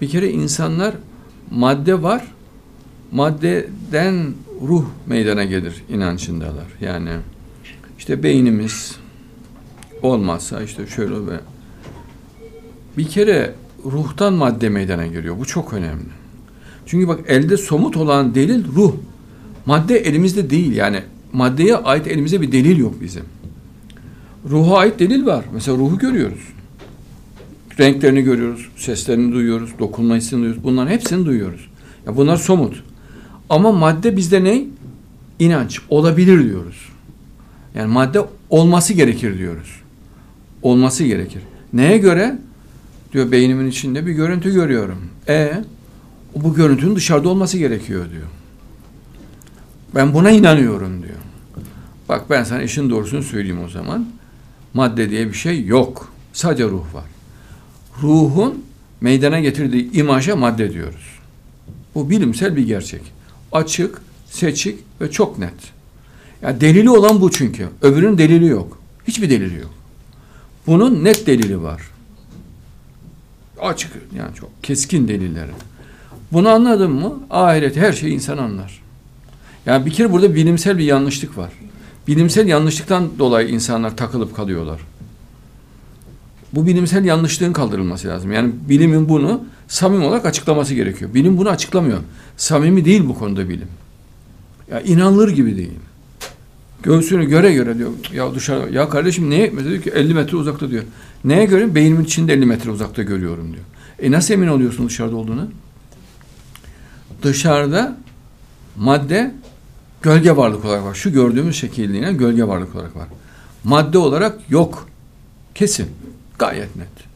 Bir kere insanlar madde var, maddeden ruh meydana gelir inancındalar. Yani işte beynimiz olmazsa işte şöyle ve bir kere ruhtan madde meydana geliyor. Bu çok önemli. Çünkü bak elde somut olan delil ruh. Madde elimizde değil yani maddeye ait elimizde bir delil yok bizim. Ruha ait delil var. Mesela ruhu görüyoruz. Renklerini görüyoruz, seslerini duyuyoruz, dokunma hissini duyuyoruz. Bunların hepsini duyuyoruz. Ya bunlar somut. Ama madde bizde ne? İnanç. Olabilir diyoruz. Yani madde olması gerekir diyoruz. Olması gerekir. Neye göre? Diyor beynimin içinde bir görüntü görüyorum. E bu görüntünün dışarıda olması gerekiyor diyor. Ben buna inanıyorum diyor. Bak ben sana işin doğrusunu söyleyeyim o zaman. Madde diye bir şey yok. Sadece ruh var. Ruhun meydana getirdiği imaja madde diyoruz. Bu bilimsel bir gerçek. Açık, seçik ve çok net. Yani delili olan bu çünkü. Öbürünün delili yok. Hiçbir delili yok. Bunun net delili var. Açık yani çok keskin delilleri. Bunu anladın mı? Ahiret her şeyi insan anlar. Yani bir kere burada bilimsel bir yanlışlık var. Bilimsel yanlışlıktan dolayı insanlar takılıp kalıyorlar. Bu bilimsel yanlışlığın kaldırılması lazım. Yani bilimin bunu samimi olarak açıklaması gerekiyor. Bilim bunu açıklamıyor. Samimi değil bu konuda bilim. Ya inanılır gibi değil. Göğsünü göre göre diyor. Ya dışarı ya kardeşim neye mesela diyor ki 50 metre uzakta diyor. Neye göre? Beynimin içinde 50 metre uzakta görüyorum diyor. E nasıl emin oluyorsun dışarıda olduğunu? Dışarıda madde gölge varlık olarak var. Şu gördüğümüz şekilliğine gölge varlık olarak var. Madde olarak yok. Kesin. Gayet net.